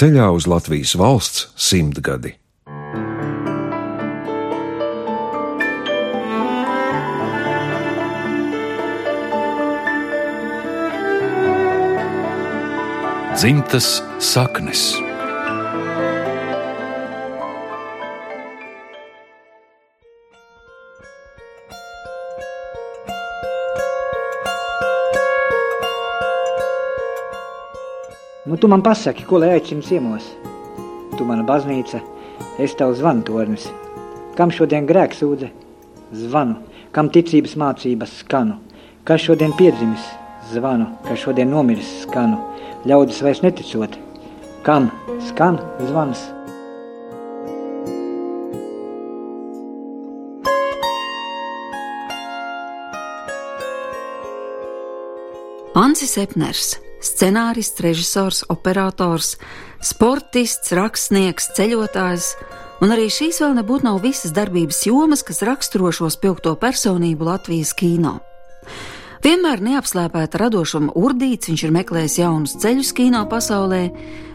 ceļā uz Latvijas valsts simtgadi. Dzimtas saknes. Nu, tu man pasaki, ko lai aicinu ciemos? Tu mana baznīca, es tev zvanu tornis. Kam šodien grēks sūdze? Zvanu. Kam ticības mācības skanu? Kas šodien piedzimis? Zvanu. Kas šodien nomiris skanu? Ļaudis vairs neticot. Kam skan zvans? Ansis Epners scenārists, režisors, operators, sportists, rakstnieks, ceļotājs. Un arī šīs vēl nebūtu nav visas darbības jomas, kas raksturo šo spilgto personību Latvijas kino. Vienmēr neapslēpēta radošuma urdīts, viņš ir meklējis jaunus ceļus kino pasaulē,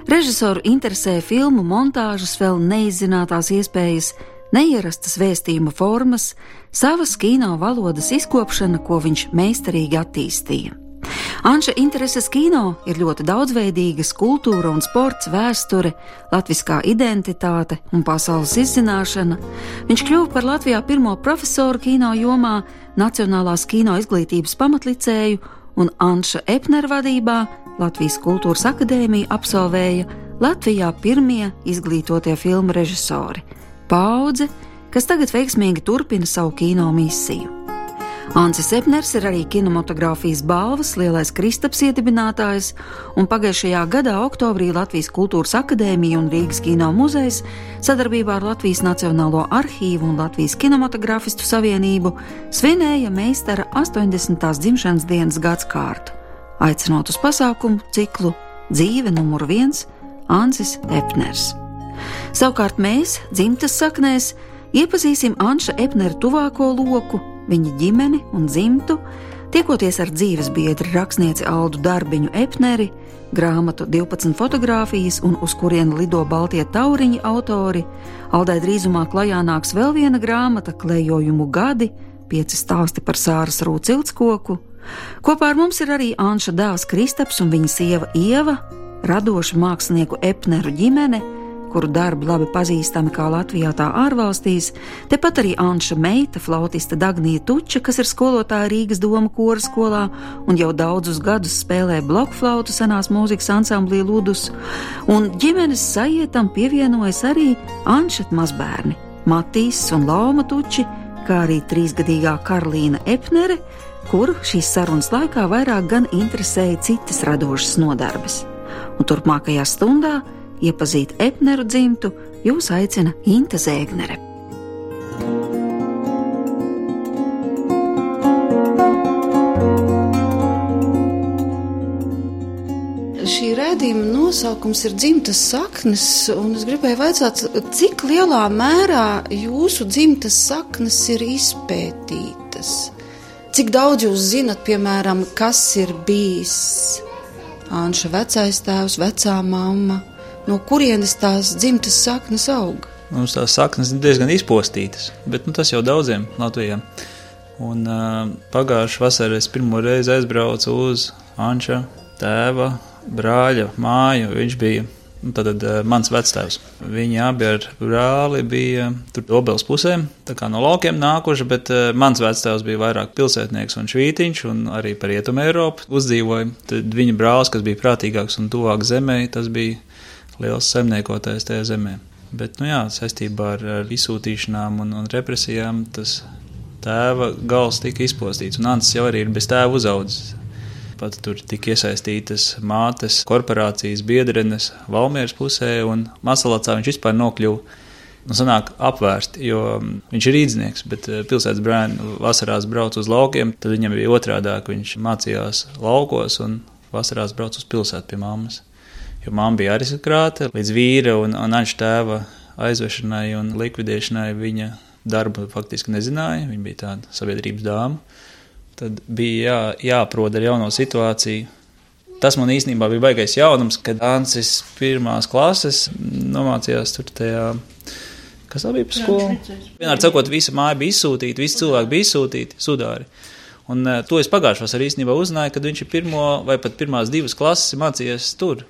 režisoru interesē filmu montāžas, vēl neizzinātās iespējas, neierastas vēstījuma formas, savas kino valodas izkopšana, ko viņš meistarīgi attīstīja. Anša intereses kino ir ļoti daudzveidīgas - kultūra un sports, vēsture, latviskā identitāte un pasaules izzināšana. Viņš kļuva par Latvijā pirmo profesoru kino jomā, Nacionālās kino izglītības pamatlicēju un Anša Epnera vadībā Latvijas Kultūras akadēmija absolvēja Latvijā pirmie izglītotie filmu režisori - paudze, kas tagad veiksmīgi turpina savu kino misiju. Ansis Epners ir arī kinematogrāfijas balvas lielais Kristaps iedibinātājs, un pagājušajā gadā oktobrī Latvijas Kultūras akadēmija un Rīgas kino muzejs sadarbībā ar Latvijas Nacionālo arhīvu un Latvijas kinematogrāfistu savienību svinēja meistara 80. dzimšanas dienas gadskārtu, aicinot uz pasākumu ciklu Dzīve numur viens Ansis Epners. Savukārt mēs, dzimtas saknēs, iepazīsim Anša Epnera tuvāko loku viņa ģimeni un dzimtu, tiekoties ar dzīves biedru rakstnieci Aldu Darbiņu Epneri, grāmatu 12 fotografijas un uz kurienu lido Baltie tauriņi autori, Aldai drīzumā klajā nāks vēl viena grāmata klejojumu gadi, pieci stāsti par sāras rūcilskoku. Kopā ar mums ir arī Anša dēls Kristaps un viņa sieva Ieva, radoša mākslinieku Epneru ģimene, kuru darbi labi pazīstami kā Latvijā, tā ārvalstīs, tepat arī Anša meita, flautiste Dagnija Tuča, kas ir skolotāja Rīgas doma kora skolā un jau daudzus gadus spēlē blokflautu senās mūzikas ansamblī Ludus, un ģimenes sajietam pievienojas arī Anšet mazbērni Matīs un Lauma Tuči, kā arī trīsgadīgā Karolīna Epnere, kuru šīs sarunas laikā vairāk gan interesēja citas radošas nodarbes. Un turpmākajā stundā Iepazīt Epneru dzimtu jūs aicina Inte Zēgnere. Šī rādījuma nosaukums ir dzimtas saknes, un es gribēju jautāt, cik lielā mērā jūsu dzimtas saknes ir izpētītas? Cik daudz jūs zinat, piemēram, kas ir bijis Anša vecais tēvs, vecā mamma? No kurienes tās dzimtas saknes aug? Mums tās saknes ir diezgan izpostītas, bet nu, tas jau daudziem Latvijā. Un, uh, Pagājušā vasarā es pirmo reizi aizbraucu uz Anča tēva brāļa māju. Viņš bija nu, tad, uh, mans vectēvs. Viņi abi ar brāli bija tur obeles pusē, tā kā no laukiem nākuši, bet uh, mans vectēvs bija vairāk pilsētnieks un švītiņš, un arī par rietumu Eiropu uzdzīvoja. Tad viņa brālis, kas bija prātīgāks un tuvāk zemē, tas bija liels saimniekotājs tajā zemē. Bet, nu jā, saistībā ar, ar izsūtīšanām un, un represijām tas tēva gals tika izpostīts, un Ants jau arī ir bez tēva uzaudzis. Pat tur tika iesaistītas mātes, korporācijas biedrenes Valmieras pusē, un Masalacā viņš vispār nokļuva. Nu, sanāk apvērst, jo viņš ir īdznieks, bet eh, pilsētas brāļi vasarās brauc uz laukiem, tad viņam bija otrādāk, viņš mācījās laukos un vasarās brauc uz pilsētu pie mammas jo mamma bija aristokrāte. Līdz vīra un, aņša tēva aizvešanai un likvidēšanai viņa darbu faktiski nezināja. Viņa bija tāda sabiedrības dāma. Tad bija jā, jāprod ar jauno situāciju. Tas man īstenībā bija baigais jaunums, kad Ancis pirmās klases nomācījās tur tajā. Kas tā bija par skolu? Vienmēr sakot, visa māja bija izsūtīta, visi cilvēki bija izsūtīti, sudāri. Un uh, to es pagājušos arī īstenībā uzzināju, kad viņš ir pirmo vai pat pirmās divas klases mācījies tur.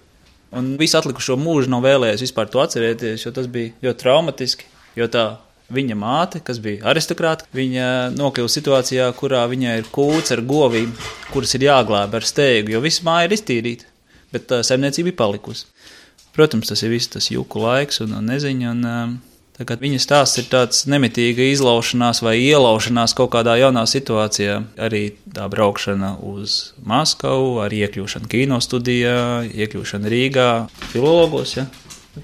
Un visu atlikušo mūžu nav vēlējies vispār to atcerēties, jo tas bija ļoti traumatiski, jo tā Viņa māte, kas bija aristokrāta, viņa nokļuva situācijā, kurā viņai ir kūts ar govīm, kuras ir jāglāb ar steigu, jo visa māja ir iztīrīta, bet saimniecība ir palikusi. Protams, tas ir viss tas juku laiks un, un neziņa. Un, um, Tagad viņa stāsts ir tāds nemitīga izlaušanās vai ielaušanās kaut kādā jaunā situācijā. Arī tā braukšana uz Maskavu, ar iekļūšanu kino studijā, iekļūšanu Rīgā, filologos. Ja?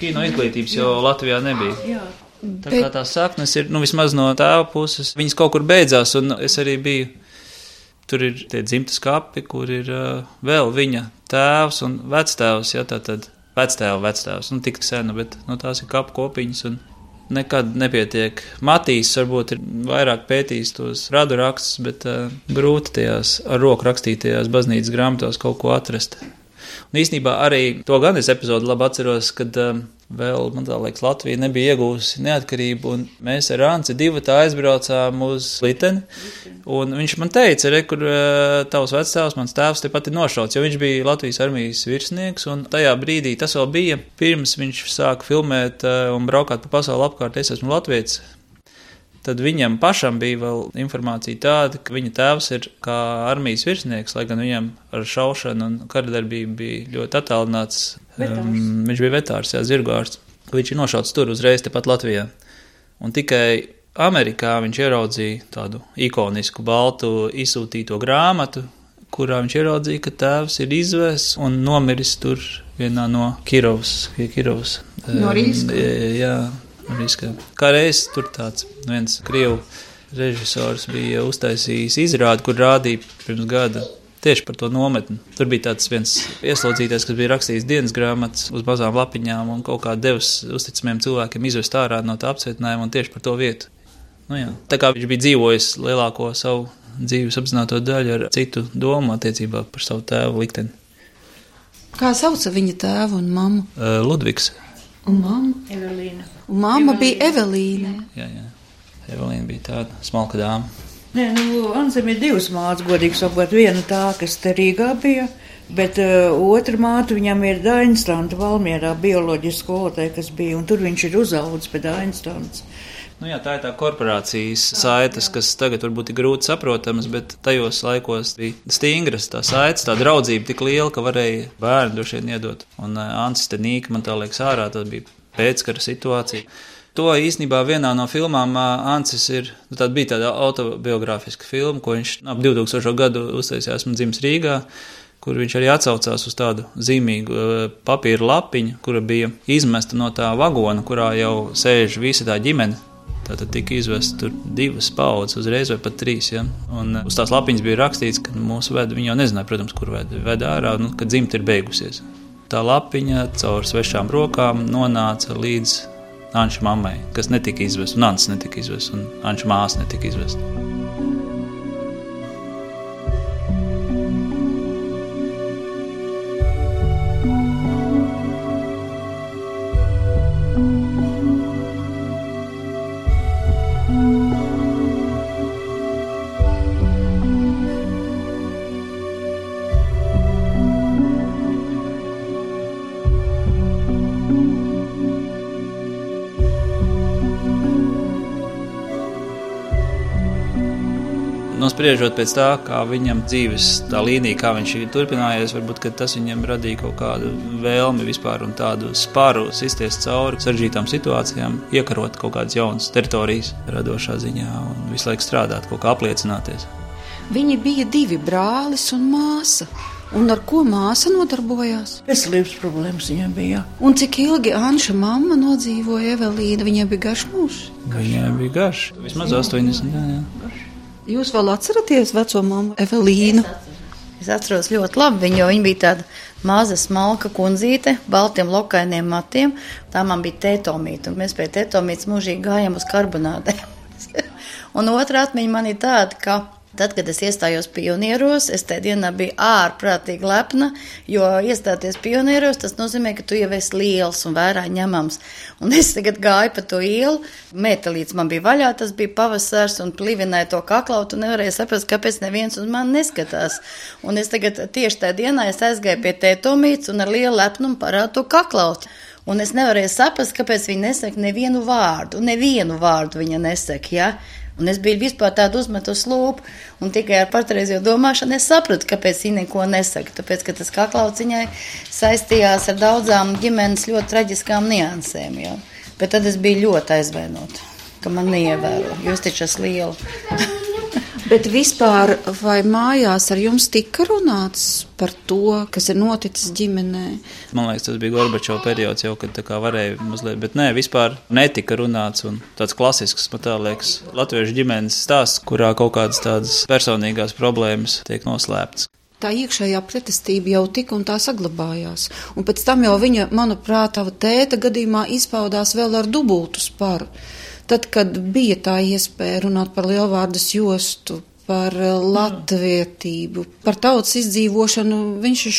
Kino izglītības jau Latvijā nebija. Jā. Tā kā tās saknes ir, nu, vismaz no tēva puses, viņas kaut kur beidzās, un es arī biju. Tur ir tie dzimtas kapi, kur ir uh, vēl viņa tēvs un vectēvs, ja tā tad vectēva, vectēvs, nu, tik sena, bet nu, tās ir kapu kopiņas, un nekad nepietiek. Matīs varbūt ir vairāk pētījis tos radu rakstus, bet uh, grūti tajās ar roku rakstītajās baznīcas grāmatās kaut ko atrast. Un īsnībā arī to gan es epizodu labi atceros, kad um, vēl, man liekas, Latvija nebija iegūsi neatkarību, mēs ar Anci divu tā aizbraucām uz Liteni, un viņš man teica, re, kur uh, tavs vectēvs, mans tēvs tepat ir nošauts, jo viņš bija Latvijas armijas virsnieks, un tajā brīdī tas vēl bija, pirms viņš sāka filmēt uh, un braukāt pa pasauli apkārt, es esmu Latvijas tad viņam pašam bija vēl informācija tāda, ka viņa tēvs ir kā armijas virsnieks, lai gan viņam ar šaušanu un karadarbību bija ļoti attālināts. Um, viņš bija vetārs, jā, zirgārs. Viņš ir nošauts tur uzreiz tepat Latvijā. Un tikai Amerikā viņš ieraudzīja tādu ikonisku baltu izsūtīto grāmatu, kurā viņš ieraudzīja, ka tēvs ir izvēs un nomiris tur vienā no Kirovas, Kirovas. No Rīgas? Um, jā, Riska. Kā reiz tur tāds viens krievu režisors bija uztaisījis izrādi, kur rādīja pirms gada tieši par to nometni. Tur bija tāds viens ieslodzītais, kas bija rakstījis dienas grāmatas uz mazām lapiņām un kaut kā devis uzticamiem cilvēkiem izvest ārā no tā apcietinājuma un tieši par to vietu. Nu, jā. tā kā viņš bija dzīvojis lielāko savu dzīves apzināto daļu ar citu domu attiecībā par savu tēvu likteni. Kā sauca viņa tēvu un mammu? Uh, Ludvigs. Un mamma? Evelīna. Un mamma bija Evelīna. Jā, jā. Evelīna bija tāda smalka dāma. Nē, nu, Anzem ir divas mātes, godīgi sakot. Viena tā, kas te Rīgā bija, bet uh, otra māte viņam ir Dainstanta Valmierā, bioloģiska skolotāja, kas bija, un tur viņš ir uzaudzis pie Dainstants. Nu jā, tā ir tā korporācijas saites, kas tagad varbūt ir grūti saprotamas, bet tajos laikos bija stingras tā saites, tā draudzība tik liela, ka varēja bērnu droši vien iedot. Un uh, Ansis te nīka, man tā liekas, ārā, tas bija pēckara situācija. To īstenībā vienā no filmām Ansis ir, nu, tāda bija tāda autobiogrāfiska filma, ko viņš ap 2000. gadu uztaisīja, esmu dzimis Rīgā kur viņš arī atsaucās uz tādu zīmīgu papīra lapiņu, kura bija izmesta no tā vagona, kurā jau sēž visa tā ģimene. Tātad tika izvesta divas paudzes, uzreiz vai pat trīs. Ja? Un uz tās lapiņas bija rakstīts, ka mūsu veda, viņi jau nezināja, protams, kur veda, veda ārā, nu, kad dzimta ir beigusies. Tā lapiņa caur svešām rokām nonāca līdz Anča mammai, kas netika izvesta, un Ants netika izvesta, un Anča māsa netika izvesta. Nospriežot pēc tā, kā viņam dzīves tā līnija, kā viņš ir turpinājies, varbūt tas viņam radīja kaut kādu vēlmi vispār un tādu spāru izties cauri sarežģītām situācijām, iekarot kaut kādas jaunas teritorijas, radošā ziņā un visu laiku strādāt, kaut kā apliecināties. Viņi bija divi brālis un māsa. Un ar ko māsa nodarbojās? Veselības problēmas viņam bija. Un cik ilgi Anša mamma nodzīvoja Evelīna? Viņai bija garš mūžs. Viņai bija garš, vismaz 80. Jā, jā. Jūs vēl atceraties veco mammu Evelīnu? Es atceros ļoti labi viņu, jo viņa bija tāda maza, smalka kundzīte, baltiem lokainiem matiem. Tā man bija tētomīte, un mēs pie tētomītes mūžīgi gājām uz karbonādēm. un otra atmiņa man ir tāda, ka Tad, kad es iestājos pionieros, es tajā dienā biju ārprātīgi lepna, jo iestāties pionieros tas nozīmē, ka tu jau esi liels un vērā ņemams. Un es tagad gāju pa to ielu, metālīts man bija vaļā, tas bija pavasars un plivināja to kaklautu nevarēja saprast, kāpēc neviens uz mani neskatās. Un es tagad tieši tajā dienā es aizgāju pie tētomītes un ar lielu lepnumu parādu to kaklautu. Un es nevarēju saprast, kāpēc viņa nesaka nevienu vārdu, nevienu vārdu viņa nesaka, ja? Un es biju vispār tādu uzmetu slūpu, un tikai ar patreizējo domāšanu es sapratu, kāpēc viņa neko nesaka. Tāpēc, ka tas kaklauciņai saistījās ar daudzām ģimenes ļoti traģiskām niansēm. Jau. Bet tad es biju ļoti aizvainota, ka man neievēro, jo es taču esmu liela. Bet vispār, vai mājās ar jums tika runāts par to, kas ir noticis ģimenē? Man liekas, tas bija Gorbačova periods, jau kad varēja mazliet, bet nē, vispār netika runāts. Un tāds klasisks, man tā liekas, latviešu ģimenes stāsts, kurā kaut kādas tādas personīgās problēmas tiek noslēptas tā iekšējā pretestība jau tika un tā saglabājās. Un pēc tam jau viņa, manuprāt, tava tēta gadījumā izpaudās vēl ar dubultu sparu. Tad, kad bija tā iespēja runāt par lielvārdas jostu, par eh, latvietību, par tautas izdzīvošanu, viņš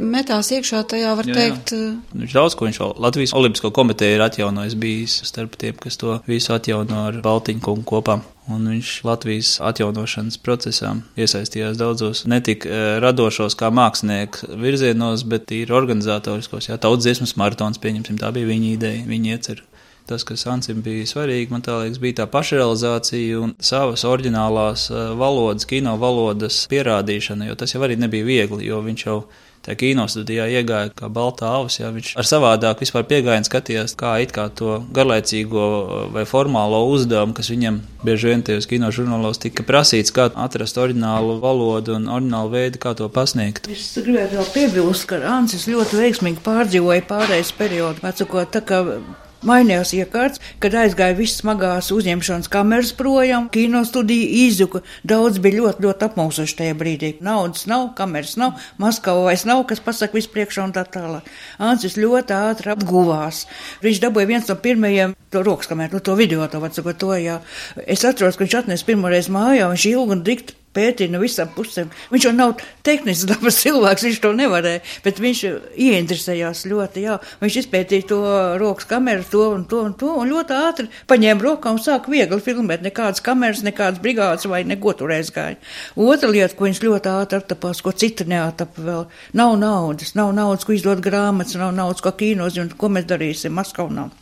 metās iekšā tajā, var jā, teikt. Jā. Eh, viņš daudz ko viņš vēl Latvijas Olimpisko komiteju ir atjaunojis bijis starp tiem, kas to visu atjauno ar Baltiņu kungu kopā. Un viņš Latvijas atjaunošanas procesā iesaistījās daudzos ne tik uh, radošos kā mākslinieks virzienos, bet ir organizatoriskos. Jā, tautas dziesmas maratons, pieņemsim, tā bija viņa ideja, viņa iecer tas, kas Ansim bija svarīgi, man liekas, bija tā pašrealizācija un savas oriģinālās eh, valodas, kino valodas pierādīšana, jo tas jau arī nebija viegli, jo viņš jau tajā kinostudijā iegāja kā balta avs, jā, viņš ar savādāk vispār piegājienu skatījās, kā it kā to garlaicīgo eh, vai formālo uzdevumu, kas viņam bieži vien tajos kino žurnālos tika prasīts, kā atrast oriģinālu valodu un oriģinālu veidu, kā to pasniegt. Es gribētu vēl piebilst, ka Ansis ļoti veiksmīgi pārdzīvoja pārējais periodu, vecukot tā kā Mainījās iekārts, kad aizgāja viss smagās uzņemšanas kameras projām, kino studija izjuka. Daudz bija ļoti, ļoti apmūsuši tajā brīdī. Naudas nav, kameras nav, Maskava vairs nav, kas pasaka vispriekšā un tā tālāk. Ancis ļoti ātri apguvās. Viņš dabūja viens no pirmajiem to rokas kameru, nu, to video, to vecāko to, jā. Es atceros, ka viņš atnesa pirmoreiz mājā, viņš ilgi un dikti pētīja no visām pusēm. Viņš jau nav tehnisks dabas cilvēks, viņš to nevarēja, bet viņš ieinteresējās ļoti, jā. Viņš izpētīja to rokas kameru, to un to un to, un ļoti ātri paņēma rokā un sāka viegli filmēt. Nekādas kameras, nekādas brigādes vai neko tur aizgāja. Otra lieta, ko viņš ļoti ātri attapās, ko cita neatapa vēl, nav naudas, nav naudas, ko izdot grāmatas, nav naudas, ko kīnos, un ko mēs darīsim, Maskavu nav.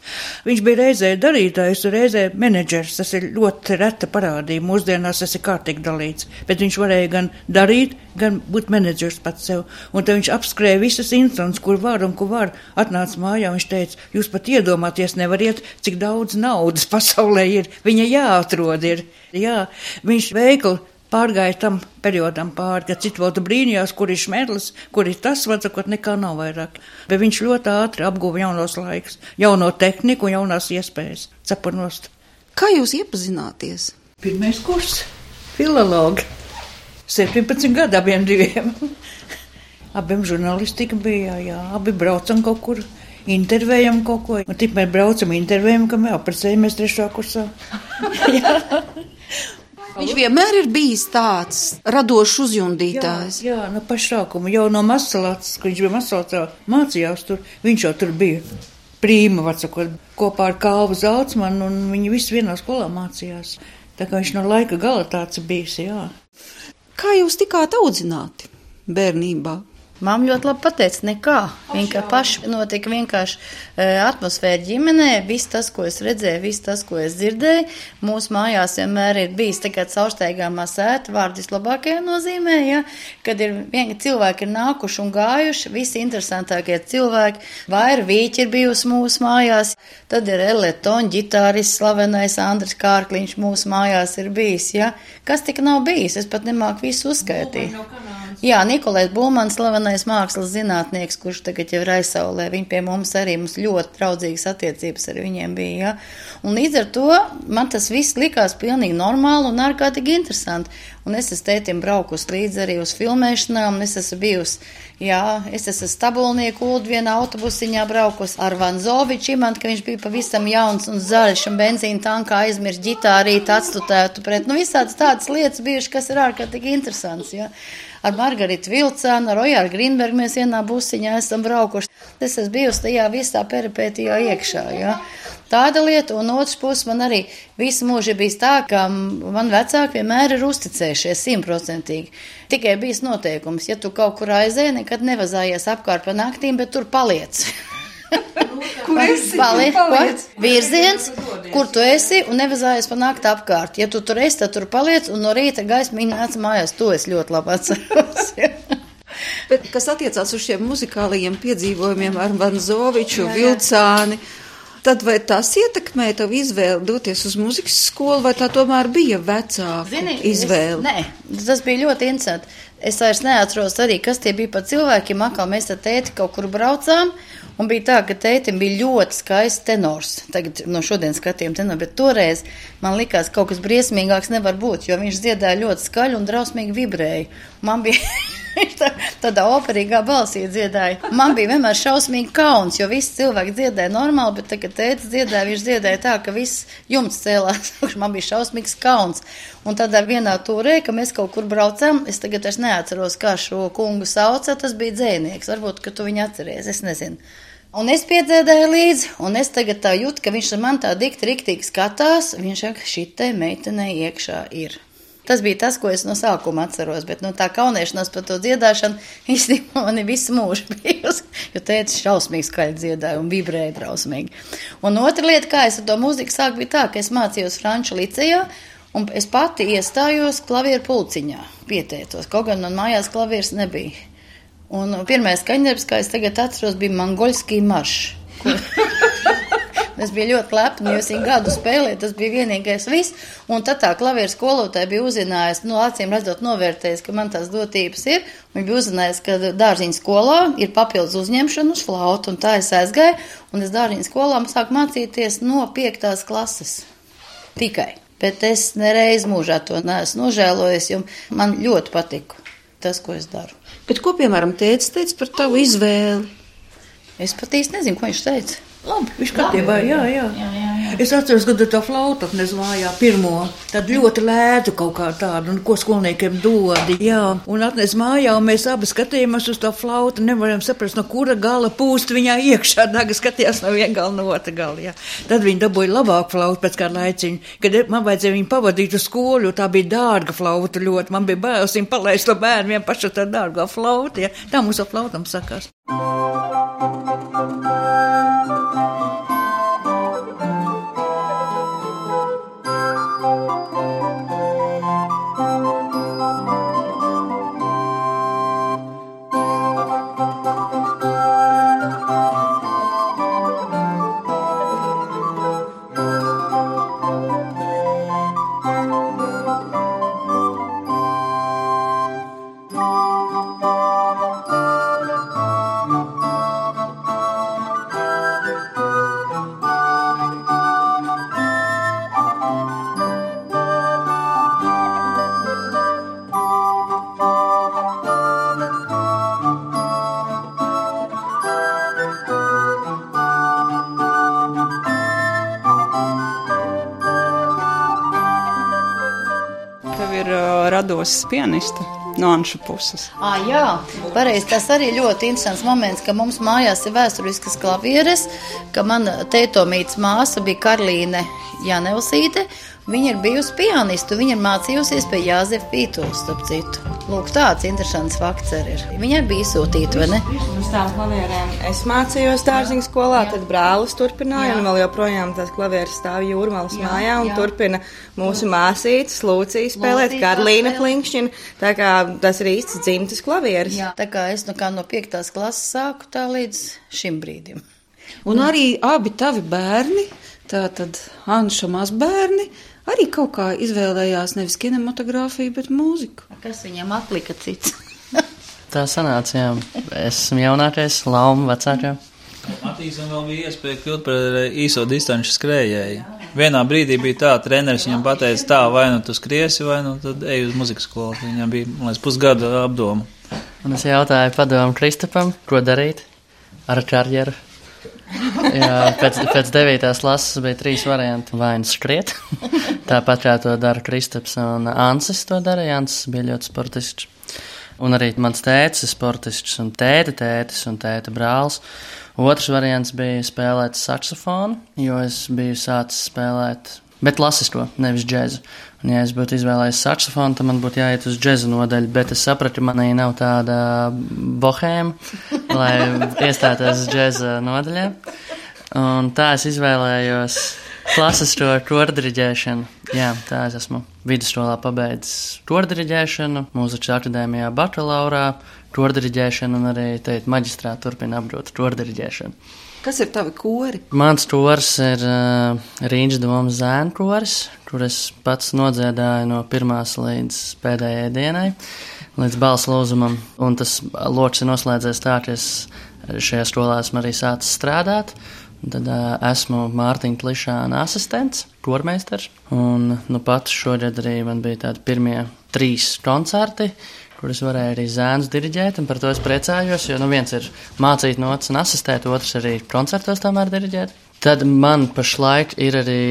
Viņš bija reizē darītājs, reizē menedžers, tas ir ļoti reta parādība, mūsdienās tas ir kārtīgi dalīts bet viņš varēja gan darīt, gan būt menedžers pats sev. Un tad viņš apskrēja visas instances, kur var un kur var. Atnāca mājā, viņš teica, jūs pat iedomāties nevariet, cik daudz naudas pasaulē ir. Viņa jāatrod ir. Jā, viņš veikli pārgāja tam periodam pāri, kad citu vēl brīnījās, kur ir šmērlis, kur ir tas, vecākot nekā nav vairāk. Bet viņš ļoti ātri apguva jaunos laikus, jauno tehniku un jaunās iespējas. Cepurnost. Kā jūs iepazināties? Pirmais kurs filologi. 17 gadu abiem diviem. abiem žurnālistika bija, jā, abi braucam kaut kur, intervējam kaut ko. Un tikmēr braucam, intervējam, kam jau precējamies trešā kursā. Viņš vienmēr ir bijis tāds radošs uzjundītājs. Jā, jā no pašsākuma, jau no masalāts, kad viņš bija masalātā, mācījās tur, viņš jau tur bija. Prīma, var sakot, kopā ar Kalvu Zalcmanu, un viņi visi vienā skolā mācījās. Tā kā viņš no laika gala tāds bijis, jā. Kā jūs tikāt audzināti bērnībā? Māma ļoti labi pateica, nekā. Viņa paši notika vienkārši e, atmosfēra ģimenē, viss tas, ko es redzēju, viss tas, ko es dzirdēju. Mūsu mājās vienmēr ir bijis tā kā caursteigāmā sēta, vārdu vislabākajā nozīmē, ja, kad ir vieni cilvēki ir nākuši un gājuši, visi interesantākie cilvēki, vaira vīķi ir bijusi mūsu mājās, tad ir Eletoņa ģitāris, slavenais Andris Kārkliņš mūsu mājās ir bijis, ja. Kas tik nav bijis, es pat nemāku visu uzskaitīt. Jā, Nikolais Bulmans, slavenais mākslas zinātnieks, kurš tagad jau ir aizsaulē, viņi pie mums arī mums ļoti draudzīgas attiecības ar viņiem bija. Ja? Un līdz ar to man tas viss likās pilnīgi normāli un ārkārtīgi interesanti. Un es esmu tētim braukus līdzi arī uz filmēšanām, un es esmu bijusi, jā, es esmu stabulnieku ulu vienā autobusiņā braukus ar Vanzoviču imantu, ka viņš bija pavisam jauns un zaļš, un benzīna tankā aizmirst ģitārīt atstutētu pret, nu visādas tādas lietas bijušas, kas ir ārkārtīgi interesants, jā. Ar Margaritu Vilcānu, ar Ojāru Grīnbergu mēs vienā busiņā esam braukuši. Es esmu bijusi tajā visā peripētijā iekšā, jā. Tāda lieta, un otrs puses man arī visu mūžu ir bijis tā, ka man vecāki vienmēr ir uzticējušies simtprocentīgi. Tikai bijis noteikums, ja tu kaut kur aizēji, nekad nevazājies apkārt pa naktīm, bet tur paliec. Kur esi? Paliec, paliec? Virziens, kur tu esi, un nevazājies pa nakti apkārt. Ja tu tur esi, tad tur paliec, un no rīta gaismiņa nāca mājās. To es ļoti labi atceros. Bet, kas attiecās uz šiem muzikālajiem piedzīvojumiem ar Vanzoviču, Vilcāni, tad vai tās ietekmē tavu izvēli doties uz muzikas skolu, vai tā tomēr bija vecāku Zini, izvēle? Es, nē, tas bija ļoti interesanti. Es vairs neatceros arī, kas tie bija par cilvēkiem. Akā mēs ar tēti kaut kur braucām, un bija tā, ka tētim bija ļoti skaists tenors. Tagad no šodienas skatījuma tenors, bet toreiz man likās kaut kas briesmīgāks nevar būt, jo viņš dziedāja ļoti skaļi un drausmīgi vibrēja. Man bija Viņš tā, tādā operīgā balsī dziedāja. Man bija vienmēr šausmīgi kauns, jo visi cilvēki dziedāja normāli, bet tagad tēvs dziedāja, viņš dziedāja tā, ka viss jumts cēlās. Man bija šausmīgs kauns. Un tādā vienā turē, ka mēs kaut kur braucam, es tagad es neatceros, kā šo kungu sauca, tas bija dzēnieks. Varbūt, ka tu viņu atceries, es nezinu. Un es piedzēdēju līdzi, un es tagad tā jūtu, ka viņš man tā dikti riktīgi skatās. Viņš saka, šitai meitenei iekšā ir. Tas bija tas, ko es no sākuma atceros, bet nu, tā kaunēšanās par to dziedāšanu īstenībā man ir visu mūžu bijusi. Jo tēvs šausmīgi skaļi dziedāja un vibrēja drausmīgi. Un otra lieta, kā es ar to mūziku sāku, bija tā, ka es mācījos Franču licejā. Un es pati iestājos klavieru pulciņā, pieteicos. Kaut gan man mājās klavieres nebija. Un pirmais skaņdarbs, kā es tagad atceros, bija Mangoļskī maršs. Es biju ļoti lepna, jo es viņu gadu spēlēju, tas bija vienīgais viss. Un tad tā klavieru skolotāja bija uzzinājusi, no nu, acīm redzot, novērtējusi, ka man tās dotības ir. Viņa bija uzzinājusi, ka dārziņa skolā ir papildus uzņemšana uz flautu, un tā es aizgāju. Un es dārziņa skolā sāku mācīties no piektās klases. Tikai. Bet es nereiz mūžā to neesmu nožēlojis, jo man ļoti patika tas, ko es daru. Bet ko, piemēram, tēvs teica par tavu izvēli? Es pat īsti nezinu, ko viņš teica. Labi, viņš kārtībā, jā, jā. jā, jā, jā. Es atceros, kad tā flauta nezvājā pirmo, tad ļoti lētu kaut kā tādu, un ko skolniekiem dodi. Jā, un atnes mājā, un mēs abi skatījāmies uz tā flautu, nevaram saprast, no kura gala pūst viņā iekšā, daga skatījās no viena gala, no otra gala, jā. Tad viņi dabūja labāku flautu pēc kāda laiciņa, kad man vajadzēja viņu pavadīt uz skolu, jo tā bija dārga flauta ļoti, man bija bailes viņu palaist to bērnu vien pašu tā dārgā flauta, jā. Tā mums ar flautam sakās. Tev rados pianista no Anša puses. Ah, jā, pareizi. Tas arī ļoti interesants moments, ka mums mājās ir vēsturiskas klavieres, ka mana tētomītas māsa bija Karlīne Janelsīte. Viņa ir bijusi pianiste, viņa ir mācījusies pie Jāzefa Pītols, starp citu. Lūk, tāds interesants fakts arī ir. Viņai bija izsūtīta, vai ne? Uz tām klavierēm es mācījos dārziņu skolā, tad brālis turpināja, Jā. un vēl joprojām tās klavieres stāv jūrmalas Jā, mājā, un jā. turpina mūsu māsītes, Lūcija spēlēt, Karlīna spēlē. Plinkšķina, tā kā tas ir īsts dzimtas klavieres. Jā, tā kā es nu kā no piektās klases sāku tā līdz šim brīdim. Un arī abi tavi bērni, tātad Anša mazbērni, arī kaut kā izvēlējās nevis kinematogrāfiju, bet mūziku. Kas viņam atlika cits? Tā sanāca, jā. Es esmu jaunākais, Lauma vecākā. attīstību vēl bija iespēja kļūt par īso distanču skrējēju. Vienā brīdī bija tā, treneris viņam pateica, tā, vai nu tu skriesi, vai nu tad ej uz muzikas skolu. Viņam bija, man liekas, pusgada apdoma. Un es jautāju padomu Kristapam, ko darīt ar karjeru. Jā, pēc, pēc devītās klases bija trīs varianti. Vai nu skriet, tāpat kā to dara Kristaps un Ansis to darīja. Ansis bija ļoti sportisks. Un arī mans tēvs ir sportisks, un tēta tētis un tēta brālis. Otrs variants bija spēlēt saksofonu, jo es biju sācis spēlēt, bet klasisko, nevis džēzu. Un, ja es būtu izvēlējies saksofonu, tad man būtu jāiet uz džēza nodaļu, bet es sapratu, ka manī nav tāda bohēma, lai iestātos džēza nodaļā. Un tā es izvēlējos klasisko kordiriģēšanu. Jā, tā es esmu vidusskolā pabeidzis kordiriģēšanu, mūzikas akadēmijā bakalaurā, kordiriģēšanu un arī teikt maģistrā turpina apgūt kordiriģēšanu. Kas ir tavi kori? Mans kors ir uh, Rīgas domas zēnu kors, kur es pats nodziedāju no pirmās līdz pēdējai dienai, līdz balss lūzumam. Un tas lokus ir noslēdzies tā, ka es šajā skolā esmu arī sācis strādāt. Tad uh, esmu Mārtiņa Klišāna asistents, kormeistars. Un nu, pat šogad arī man bija tādi pirmie trīs koncerti, kurus varēja arī zēns diriģēt, un par to es priecājos, jo nu, viens ir mācīt notis un asistēt, otrs arī koncertos tomēr diriģēt. Tad man pašlaik ir arī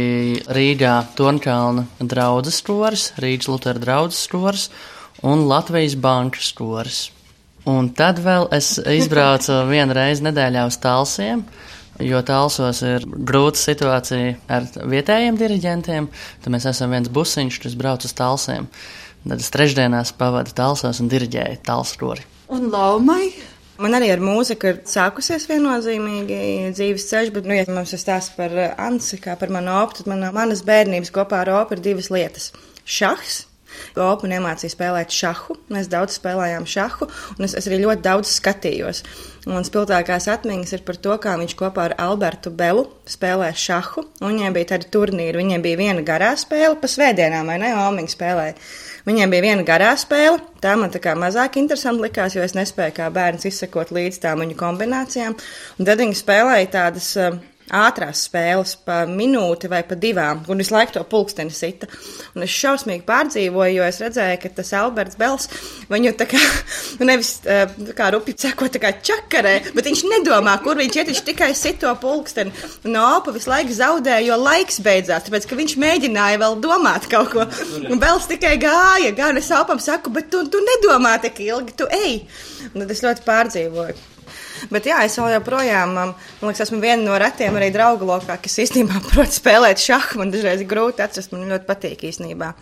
Rīgā Tonkalna draudzes koris, Rīgas Lutera draudzes koris un Latvijas bankas koris. Un tad vēl es izbraucu vienu reizi nedēļā uz Talsiem, jo tālsos ir grūta situācija ar vietējiem diriģentiem. Tad mēs esam viens busiņš, kas brauc uz tālsiem. Tad es trešdienās pavadu tālsos un diriģēju tālskori. Un laumai? Man arī ar mūziku ir sākusies viennozīmīgi dzīves ceļš, bet, nu, ja mums ir stāsts par Ansi, kā par manu opu, tad man, manas bērnības kopā ar opu ir divas lietas - šahs Opu iemācīja spēlēt šahu. Mēs daudz spēlējām šahu, un es, es arī ļoti daudz skatījos. Un spilgtākās atmiņas ir par to, kā viņš kopā ar Albertu Belu spēlē šahu. Viņiem bija tādi turnīri, viņiem bija viena garā spēle, pa svētdienām, vai ne? Omiņa spēlēja. Viņiem bija viena garā spēle, tā man tā kā mazāk interesanti likās, jo es nespēju kā bērns izsekot līdz tām viņu kombinācijām. Un tad viņi spēlēja tādas uh, ātrās spēles pa minūti vai pa divām, un visu laiku to pulksteni sita. Un es šausmīgi pārdzīvoju, jo es redzēju, ka tas Alberts Bels viņu tā kā, nu nevis tā kā rupi ceko tā kā čakarē, bet viņš nedomā, kur viņš iet, viņš tikai sit to pulksteni. Un opa visu laiku zaudēja, jo laiks beidzās, tāpēc, ka viņš mēģināja vēl domāt kaut ko. Un Bels tikai gāja, gan es opam saku, bet tu, tu nedomā tik ilgi, tu ej. Un tad es ļoti pārdzīvoju. Bet jā, es vēl joprojām, um, man liekas, esmu viena no retiem arī draugu lokā, kas īstenībā prot spēlēt šahu. Man dažreiz ir grūti atrast, man ļoti patīk īstenībā.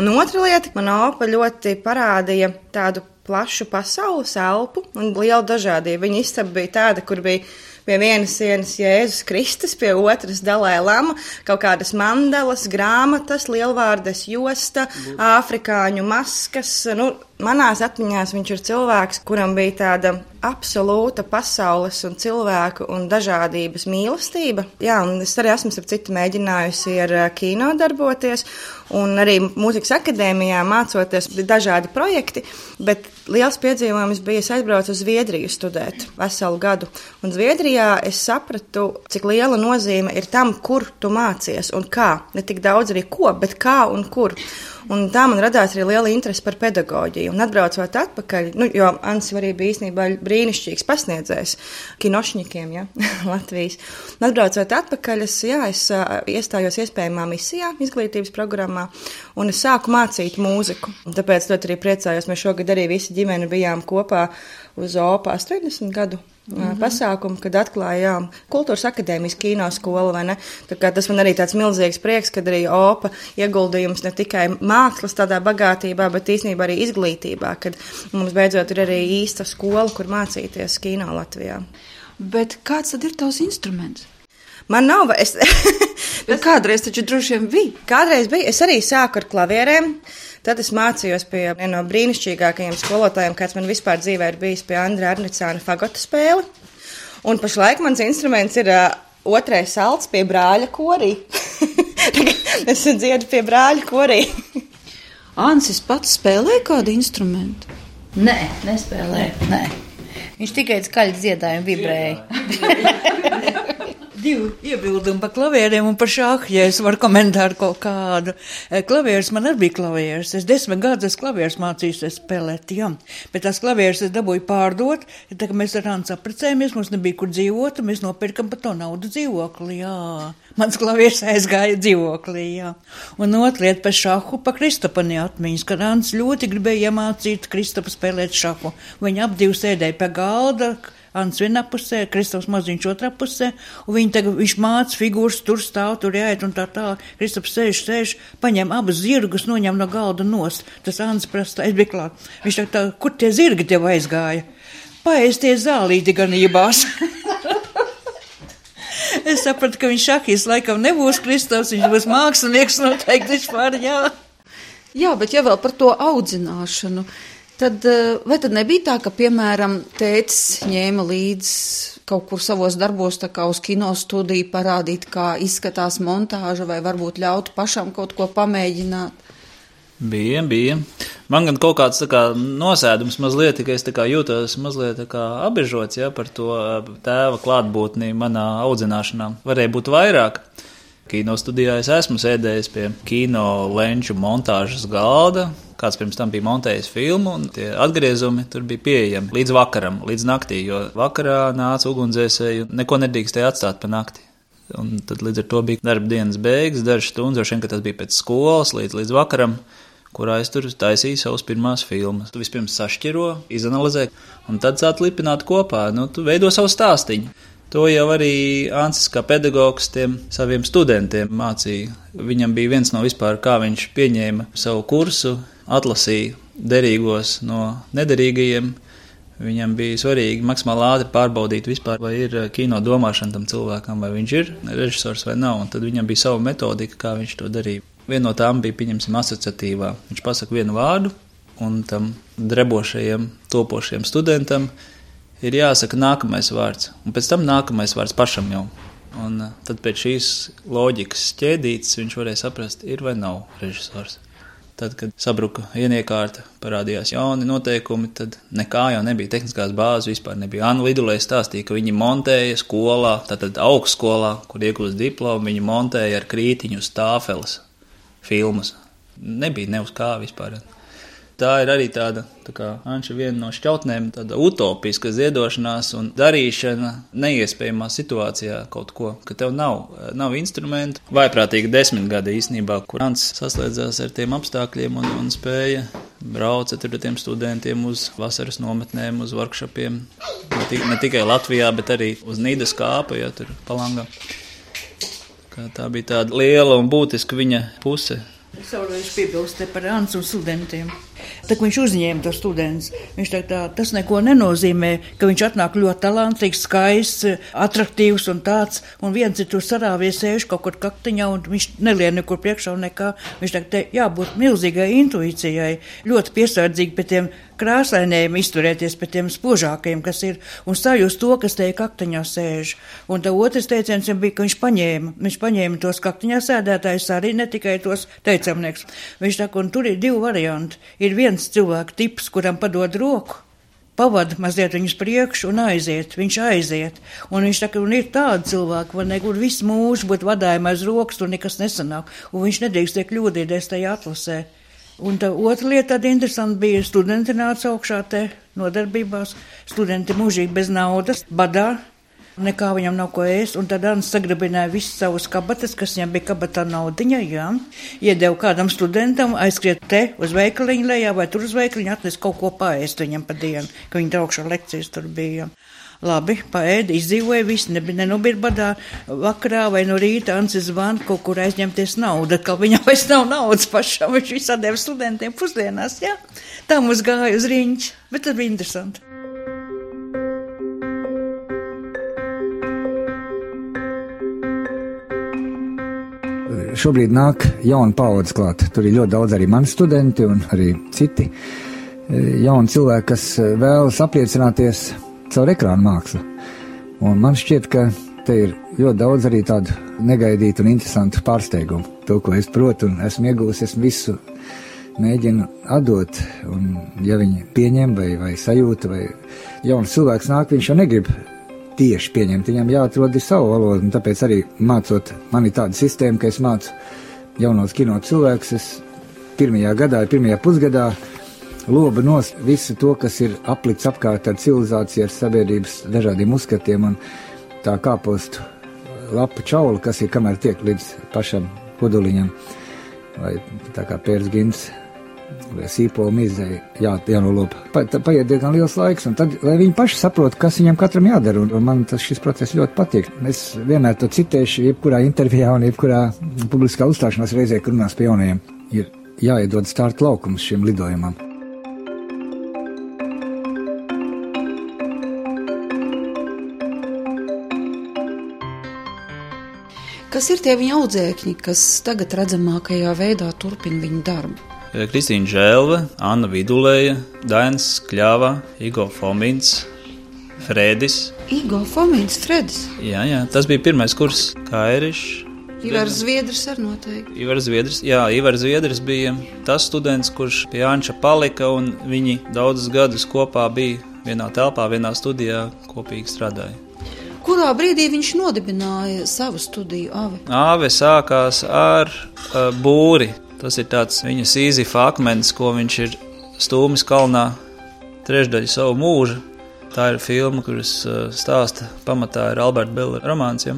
Un otra lieta, man opa ļoti parādīja tādu plašu pasaules elpu un lielu dažādību. Viņa istaba bija tāda, kur bija pie vienas sienas Jēzus Kristus, pie otras Dalai Lama, kaut kādas mandelas, grāmatas, lielvārdes josta, afrikāņu maskas. Nu, manās atmiņās viņš ir cilvēks, kuram bija tāda absolūta pasaules un cilvēku un dažādības mīlestība. Jā, un es arī esmu ar citu mēģinājusi ar kino darboties, un arī mūzikas akadēmijā mācoties dažādi projekti, bet liels piedzīvojums bija, es aizbraucu uz Zviedriju studēt veselu gadu, un Zviedrijā es sapratu, cik liela nozīme ir tam, kur tu mācies un kā, ne tik daudz arī ko, bet kā un kur. Un tā man radās arī liela interese par pedagoģiju. Un atbraucot atpakaļ, nu, jo Ansis arī bija īstenībā brīnišķīgs pasniedzējs kinošņikiem, ja, Latvijas. Un atbraucot atpakaļ, es, jā, es iestājos iespējamā misijā, izglītības programmā, un es sāku mācīt mūziku. Un tāpēc ļoti arī priecājos, mēs šogad arī visi ģimeni bijām kopā uz OPA 80 gadu -hmm. pasākumu, kad atklājām kultūras akadēmijas kino skolu. Tas man arī tāds milzīgs prieks, kad arī OPA ieguldījums ne tikai mākslas tādā bagātībā, bet īstenībā arī izglītībā, kad mums beidzot ir arī īsta skola, kur mācīties kino Latvijā. Bet kāds tad ir tavs instruments? Man nav, es. kādreiz taču droši vien bija. Kādreiz bija. Es arī sāku ar klavierēm. Tad es mācījos pie viena no brīnišķīgākajiem skolotājiem, kāds man vispār dzīvē ir bijis pie Andra Arnicāna fagota spēle. Un pašlaik mans instruments ir uh, otrais salds pie brāļa korī. es dziedu pie brāļa korī. Ansis pats spēlē kādu instrumentu? Nē, nespēlē. Nē. Viņš tikai skaļi dziedājumu vibrēja. Divi iebildumi par klavieriem un par šāhu, ja es varu komentāru kaut kādu. Eh, Klavieris man arī bija klavieris. Es desmit gadus klavieris mācījos spēlēt, jā. Bet tās klavieris es dabūju pārdot. Ja tā kā mēs ar Ansu apprecējamies, mums nebija kur dzīvot, un mēs nopirkam par to naudu dzīvokli, jā. Mans klavieris aizgāja dzīvoklī, jā. Un otra lieta par šahu, pa Kristopani atmiņas, kad Ants ļoti gribēja iemācīt Kristopu spēlēt šahu. Viņi ap divi sēdēja pie galda Ants vienā pusē, Kristofs maziņš otrā pusē, un viņi tagad, viņš māca figūras, tur stāv, tur jāiet un tā tā. Kristofs sēž, sēž, paņem abas zirgus, noņem no galda nost. Tas Ants prasa, es biju klāt. Viņš tā, tā, kur tie zirgi tev aizgāja? Paēsties zālīti ganībās. es sapratu, ka viņš šahīs laikam nebūs Kristofs, viņš būs mākslinieks noteikti vispār, jā. Jā, bet ja vēl par to audzināšanu. Tad, eh, vai tad nebija tā, ka, piemēram, tētis ņēma līdzi kaut kur savos darbos, tā kā uz kino studiju parādīt, kā izskatās montāža, vai varbūt ļaut pašam kaut ko pamēģināt? Bija, bija. Man gan kaut kāds kā, nosēdums mazliet, ka es jūtos mazliet apbežots ja, par to eh, tēva klātbūtni manā audzināšanā. Varēja būt vairāk. Kino studijā es esmu sēdējis pie kino lenču montāžas galda, Kāds pirms tam bija montējis filmu, un tie atgriezumi tur bija pieejami līdz vakaram, līdz naktī, jo vakarā nāca ugunsdzēsēji un neko nedrīkstēja atstāt pa nakti. Un tad līdz ar to bija darba dienas beigas, dažas stundas, droši vien, ka tas bija pēc skolas līdz, līdz vakaram, kurā es tur taisīju savus pirmās filmas. Tu vispirms sašķiro, izanalizē, un tad sāc lipināt kopā, nu, tu veido savu stāstīņu. To jau arī Ansis kā pedagogs tiem saviem studentiem mācīja. Viņam bija viens no vispār, kā viņš pieņēma savu kursu, atlasīja derīgos no nederīgajiem. Viņam bija svarīgi maksimāli ātri pārbaudīt, vispār, vai ir kino domāšana tam cilvēkam, vai viņš ir režisors vai nav. Un tad viņam bija sava metodika, kā viņš to darīja. Viena no tām bija, pieņemsim, asociatīvā. Viņš pasaka vienu vārdu, un tam drebošajam, topošajam studentam ir jāsaka nākamais vārds, un pēc tam nākamais vārds pašam jau. Un eh, tad pēc šīs loģikas ķēdītes viņš varēja saprast, ir vai nav režisors. Tad, kad sabruka ieniekārta, parādījās jauni noteikumi, tad nekā jau nebija tehniskās bāzes, vispār nebija. Anna Lidulē stāstīja, ka viņi montēja skolā, tātad augstskolā, kur iegūst diplomu, viņi montēja ar krītiņu stāfeles filmas. Nebija ne uz kā vispār. Tā ir arī tāda, tā kā Anša viena no šķautnēm, tāda utopiska ziedošanās un darīšana neiespējamā situācijā kaut ko, ka tev nav, nav instrumentu. Vaiprātīgi desmit gadi īsnībā, kur Ants saslēdzās ar tiem apstākļiem un, un spēja braucat ar tiem studentiem uz vasaras nometnēm, uz workshopiem. Ne, tik, ne tikai Latvijā, bet arī uz Nīdas kāpa, ja tur palangā. Tā bija tāda liela un būtiska viņa puse. Es vēlreiz piebilstu par Ansu studentiem. Tā, viņš uzņēma tos studentus. Viņš tā, tā, tas neko nenozīmē, ka viņš atnāk ļoti talantīgs, skaists, attraktīvs un tāds, un viens ir tur sarāvies sēž kaut kur kaktiņā, un viņš nelien nekur priekšā un nekā. Viņš tā, te jābūt milzīgai intuīcijai, ļoti piesardzīgi pie tiem krāsainējiem izturēties pret tiem spožākajiem, kas ir, un sajust to, kas te kaktiņā sēž. Un tā otrs teiciens bija, ka viņš paņēma, viņš paņēma tos kaktiņā sēdētājus arī ne tikai tos teicamnieks. Viņš tā, un tur ir divi varianti. Ir viens cilvēku tips, kuram padod roku. Pavada mazliet viņus priekšu un aiziet. Viņš aiziet. Un viņš saka, un ir tādi cilvēki, ne, kur visu mūžu būtu vadājumi aiz rokas, tur nekas nesanāk. Un viņš nedrīkst tiek kļūdīties tajā atlasē. Un tā otra lieta tāda interesanta bija, studenti nāca augšā te nodarbībās. Studenti mūžīgi bez naudas, badā, Nekā viņam nav ko ēst, un tad Anna sagrabināja visas savas kabatas, kas viņam bija kabatā naudiņa, jā. Iedeva kādam studentam aizskriet te uz veikaliņu lejā vai tur uz veikaliņu atnest kaut ko paēst viņam pa dienu, ka viņa traukšā lekcijas tur bija. Labi, paēda, izdzīvoja, viss nebija nenobija badā. Vakarā vai no rīta Ancis zvana kaut kur aizņemties naudu, ka viņam vairs nav naudas pašam, viņš visu deva studentiem pusdienās, jā. Tā mums gāja uz riņķi, bet tas bija interesanti. šobrīd nāk jauna paudze klāt. Tur ir ļoti daudz arī mani studenti un arī citi jauni cilvēki, kas e, vēlas apliecināties caur ekrānu mākslu. Un man šķiet, ka te ir ļoti daudz arī tādu negaidītu un interesantu pārsteigumu. To, ko es protu un esmu iegūmis, esmu visu mēģinu atdot, un ja viņi pieņem vai, vai sajūta, vai jauns cilvēks nāk, viņš jau negrib tieši pieņemt, viņam jāatrod savu valodu, un tāpēc arī mācot, man ir tāda sistēma, ka es mācu jaunos kino cilvēkus, pirmajā gadā, pirmajā pusgadā loba nost visu to, kas ir aplikts apkārt ar civilizāciju, ar sabiedrības dažādiem uzskatiem, un tā kāpostu lapa čaula, kas ir kamēr tiek līdz pašam koduliņam, vai tā kā pērs vai sīpola mizei jā, jānolop. Pa, paiet diezgan liels laiks, un tad, lai viņi paši saprot, kas viņam katram jādara, un, un man tas šis process ļoti patīk. Es vienmēr to citēšu, jebkurā intervijā un jebkurā publiskā uzstāšanās reizē, kad runās pie jaunajiem, ir jāiedod starta laukums šim lidojumam. Kas ir tie viņa audzēkņi, kas tagad redzamākajā veidā turpina viņa darbu? Kristīna Žēlve, Anna Vidulēja, Dainis Kļāvā, Igo Fomins, Fredis. Igo Fomins, Fredis. Jā, jā, tas bija pirmais kurs, kā Erišs. Ivars Zviedrs ar noteikti. Ivars Zviedrs, jā, Ivars Zviedrs bija tas students, kurš pie Anča palika, un viņi daudzus gadus kopā bija vienā telpā, vienā studijā, kopīgi strādāja. Kurā brīdī viņš nodibināja savu studiju Ave? Ave sākās ar uh, būri. Tas ir tāds viņa sīzifa akmens, ko viņš ir stūmis kalnā trešdaļu savu mūžu. Tā ir filma, kuras uh, stāsta pamatā ir Alberta Bela romāns. Ja?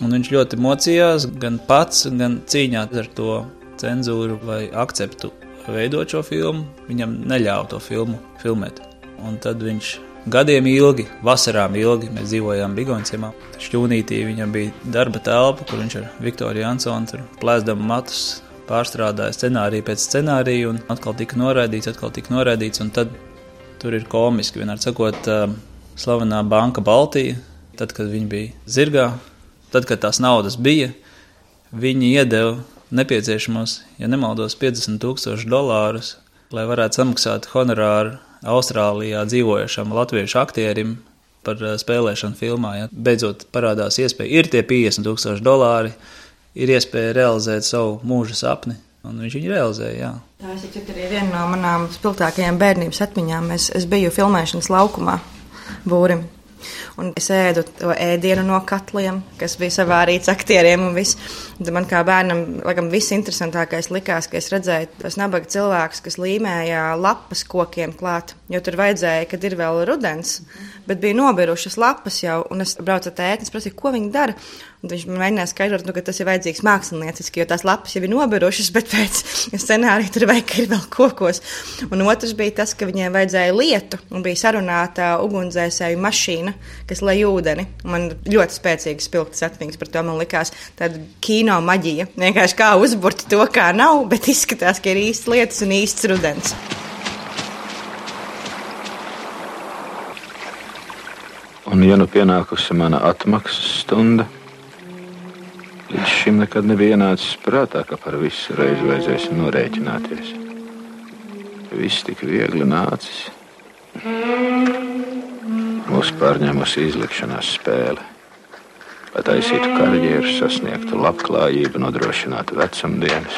Un viņš ļoti mocījās gan pats, gan cīņā ar to cenzūru vai akceptu veidot šo filmu. Viņam neļāva to filmu filmēt. Un tad viņš gadiem ilgi, vasarām ilgi, mēs dzīvojām Bigonciemā. Šķūnītī viņam bija darba telpa, kur viņš ar Viktoriju Ansonu tur plēsdam matus pārstrādāja scenāriju pēc scenārija, un atkal tika noraidīts, atkal tika noraidīts. Tad tur ir komiski, vienmēr sakot, slavenā banka Baltija. Tad, kad viņi bija zirgā, tad, kad tās naudas bija, viņi iedeva nepieciešamos, ja nemaldos, 50 tūkstošus dolārus, lai varētu samaksāt honorāru Austrālijā dzīvojošam latviešu aktierim par spēlēšanu filmā. Ja. Beidzot parādās iespēja, ir tie 50 tūkstoši dolāri ir iespēja realizēt savu mūža sapni. Un viņš viņu realizēja. Jā. Tā ir arī viena no manām spilgtākajām bērnības atmiņām. Es, es biju filmēšanas laukumā, būrim. Un es ēdu to ēdienu no katliem, kas bija savārīts aktieriem. Man kā bērnam, laikam, viss interesantākais likās, ka es redzēju tos nabaga cilvēkus, kas līmēja lapas kokiem klāt. Jo tur vajadzēja, kad ir vēl rudens, bet bija nobirušas lapas jau. Un es braucu ar tēti, prasīju, ko viņi dara. Un viņš man mēģināja skaidrot, nu, ka tas ir vajadzīgs mākslinieciski, jo tās lapas jau ir nobirušas, bet pēc scenārija tur vajag, ka ir vēl kokos. Un otrs bija tas, ka viņiem vajadzēja lietu, un bija sarunāta ugunsdzēsēju mašīna, kas lai ūdeni. Man ļoti spēcīgas spilgtas atmiņas par to. Man likās tāda kino maģija. Vienkārši kā uzburt to, kā nav, bet izskatās, ka ir īsts lietas un īsts rudens. Un, ja nu pienākusi mana atmaksas stunda, Līdz šim nekad nebija ienācis prātā, ka par visu reizi vajadzēs norēķināties. Viss tik viegli nācis. Mūsu pārņēmusi izlikšanās spēle. Lai taisītu karjeru, sasniegtu labklājību, nodrošinātu vecumdienas,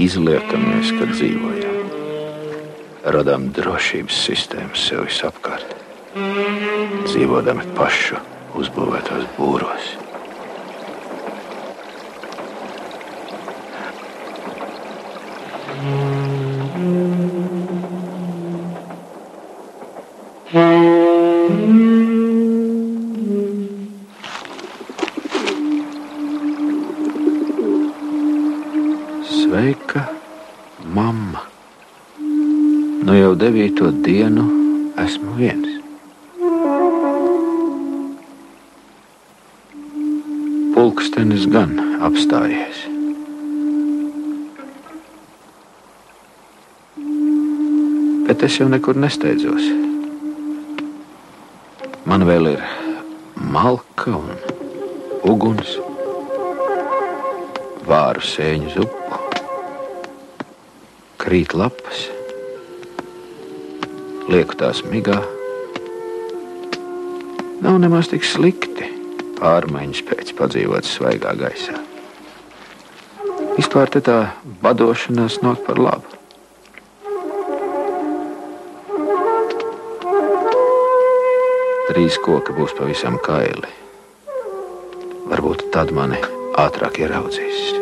izliekamies, kad dzīvojam. Radām drošības sistēmas sev visapkārt, dzīvodami pašu uzbūvētos būros. Sveika, apstājies. Bet es jau nekur nesteidzos. Man vēl ir malka un uguns, vāru sēņu zupu, krīt lapas, lieku tās migā. Nav nemaz tik slikti pārmaiņas pēc padzīvot svaigā gaisā. Vispār te tā badošanās nāk par labu. Trīs koki būs pavisam kaili. Varbūt tad mani ātrāk ieraudzīs.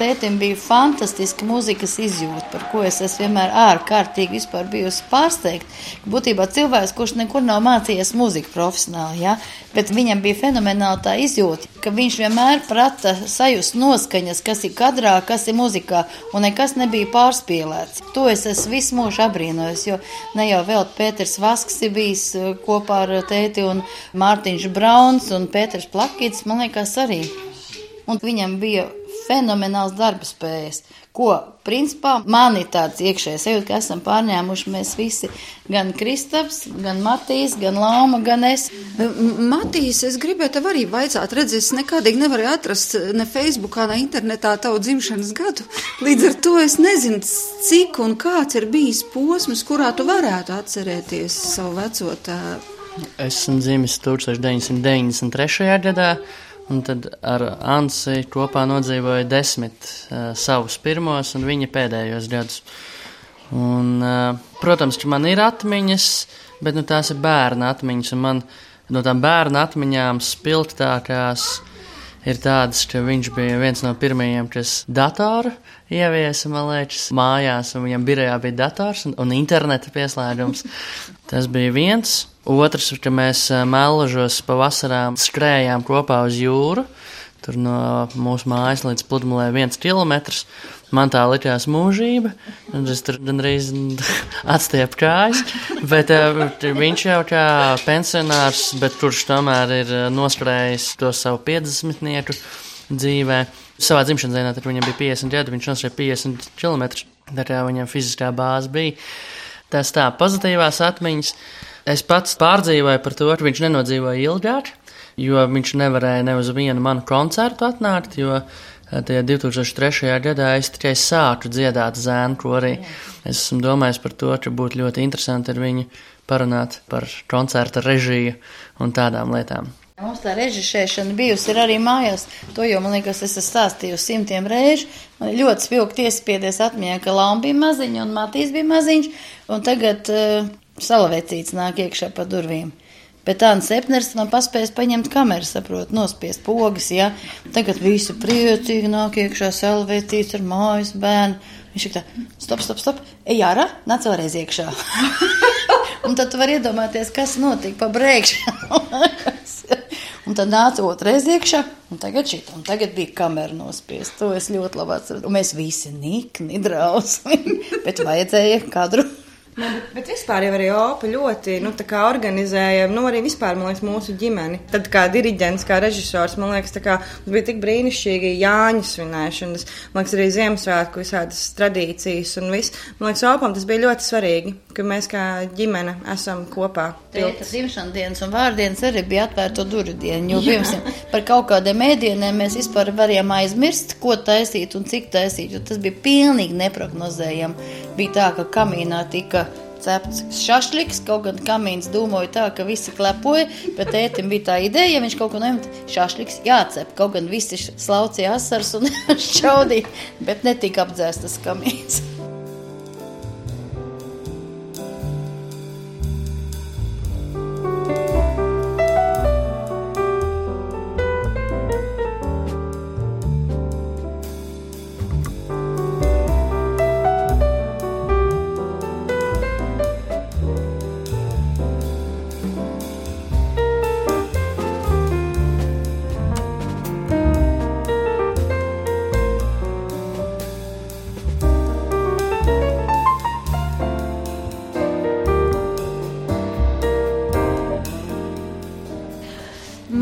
Tētim bija fantastiska mūzikas izjūta, par ko es esmu vienmēr ārkārtīgi bijusi pārsteigta. Būtībā cilvēks, kurš nekur nav mācījies mūziku profesionāli, ja? bet viņam bija fenomenāla tā izjūta, ka viņš vienmēr prata sajust noskaņas, kas ir kadrā, kas ir muzikā, un nekas nebija pārspīlēts. To es esmu visu mūžu apbrīnojis, jo ne jau vēl Pēters Vasks ir bijis uh, kopā ar tēti un Mārtiņš Brauns un Pēters Plakīts, man liekas arī. Un viņam bija fenomenāls darba spējas, ko principā man ir tāds iekšējs sajūta, ka esam pārņēmuši mēs visi, gan Kristaps, gan Matīs, gan Lauma, gan es. Matīs, es gribēju tev arī vaicāt, redz, es nekādīgi nevarēju atrast ne Facebookā, ne internetā tavu dzimšanas gadu. Līdz ar to es nezinu, cik un kāds ir bijis posms, kurā tu varētu atcerēties savu veco tēvu. Esmu dzimis 1993. gadā. Un tad ar Ansi kopā nodzīvoja desmit uh, savus pirmos un viņa pēdējos gadus. Un, uh, protams, ka man ir atmiņas, bet nu, tās ir bērna atmiņas. Man no tām bērna atmiņām spilgtākās ir tādas, ka viņš bija viens no pirmajiem, kas datoru ieviesa, liekas, mājās, un viņam birojā bija dators un, un interneta pieslēgums. Tas bija viens. Otrs, ka mēs melžos pavasarām skrējām kopā uz jūru. Tur no mūsu mājas līdz pludmalē viens kilometrs. Man tā likās mūžība, un es tur gandrīz atstiepu kājas. Bet uh, viņš jau kā pensionārs, bet kurš tomēr ir noskrējis to savu 50 nieku dzīvē. Savā dzimšanas dienā viņam bija 50 gadi, viņš noskrēja 50 km. Tā kā viņam fiziskā bāze bija. Tas tā pozitīvās atmiņas. Es pats pārdzīvoju par to, ka viņš nenodzīvoja ilgāk, jo viņš nevarēja ne uz vienu manu koncertu atnākt, jo eh, tajā 2003. gadā es tikai sāku dziedāt zēnu korī. Es esmu domājis par to, ka būtu ļoti interesanti ar viņu parunāt par koncerta režiju un tādām lietām. Mums tā režisēšana bijusi arī mājās. To jau, man liekas, es esmu stāstījusi simtiem reižu. Man ļoti spilgti iespiedies atmiņā, ka Lauma bija maziņa un Matīs bija maziņš. Un tagad uh, salavecīts nāk iekšā pa durvīm. Bet Anna Sepners man paspējas paņemt kameru, saprot, nospiest pogas, ja. Tagad visi priecīgi nāk iekšā salavecīts ar mājas bērnu. Viņš ir tā, stop, stop, stop, ej ārā, nāc vēlreiz iekšā. un tad tu vari iedomāties, kas notika pa brēkšanu. un tad nāca otrais iekšā, un tagad šī, un tagad bija kamera nospiest. To es ļoti labi atceros. Un mēs visi nikni, drausmīgi, bet vajadzēja kadru Ne, bet, bet vispār jau arī Opa ļoti nu, organizēja, nu, arī vispār, liekas, mūsu ģimeni. Tad kā diriģents, kā režisors, man liekas, kā, mums bija tik brīnišķīgi Jāņa svinēšanas, man liekas, arī Ziemassvētku visādas tradīcijas un viss. Man liekas, Opam tas bija ļoti svarīgi, ka mēs kā ģimene esam kopā. Tēta dzimšanas dienas un vārdienas arī bija atvērto durvju diena, jo, piemēram, par kaut kādiem ēdieniem mēs vispār varējām aizmirst, ko taisīt un cik taisīt, jo tas bija pilnīgi neprognozējami. Bija tā, ka kamīnā tika cepts šašliks, kaut gan kamīns dūmoja tā, ka visi klepoja, bet ētim bija tā ideja, ja viņš kaut ko nemet, šašliks jācep, kaut gan visi slaucīja asars un šķaudīja, bet netika apdzēstas kamīns.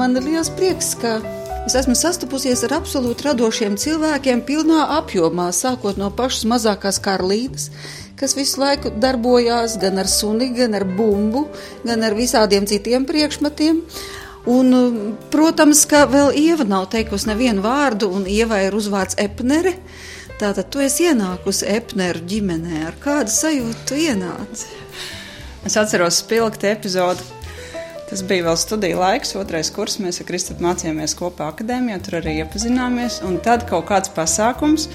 Man ir liels prieks, ka es esmu sastapusies ar absolūti radošiem cilvēkiem pilnā apjomā, sākot no pašas mazākās karlītes, kas visu laiku darbojās gan ar suni, gan ar bumbu, gan ar visādiem citiem priekšmetiem. Un, protams, ka vēl Ieva nav teikusi nevienu vārdu, un Ieva ir uzvārds Epnere. Tātad tu esi ienākusi Epneru ģimenē. Ar kādu sajūtu tu ienāci? Es atceros spilgti epizodi. Tas bija vēl studiju laiks, otrais kurs. Mēs ar Kristofru mācījāmies kopā akadēmijā, tur arī iepazināmies. Un tad kaut kāds pasākums,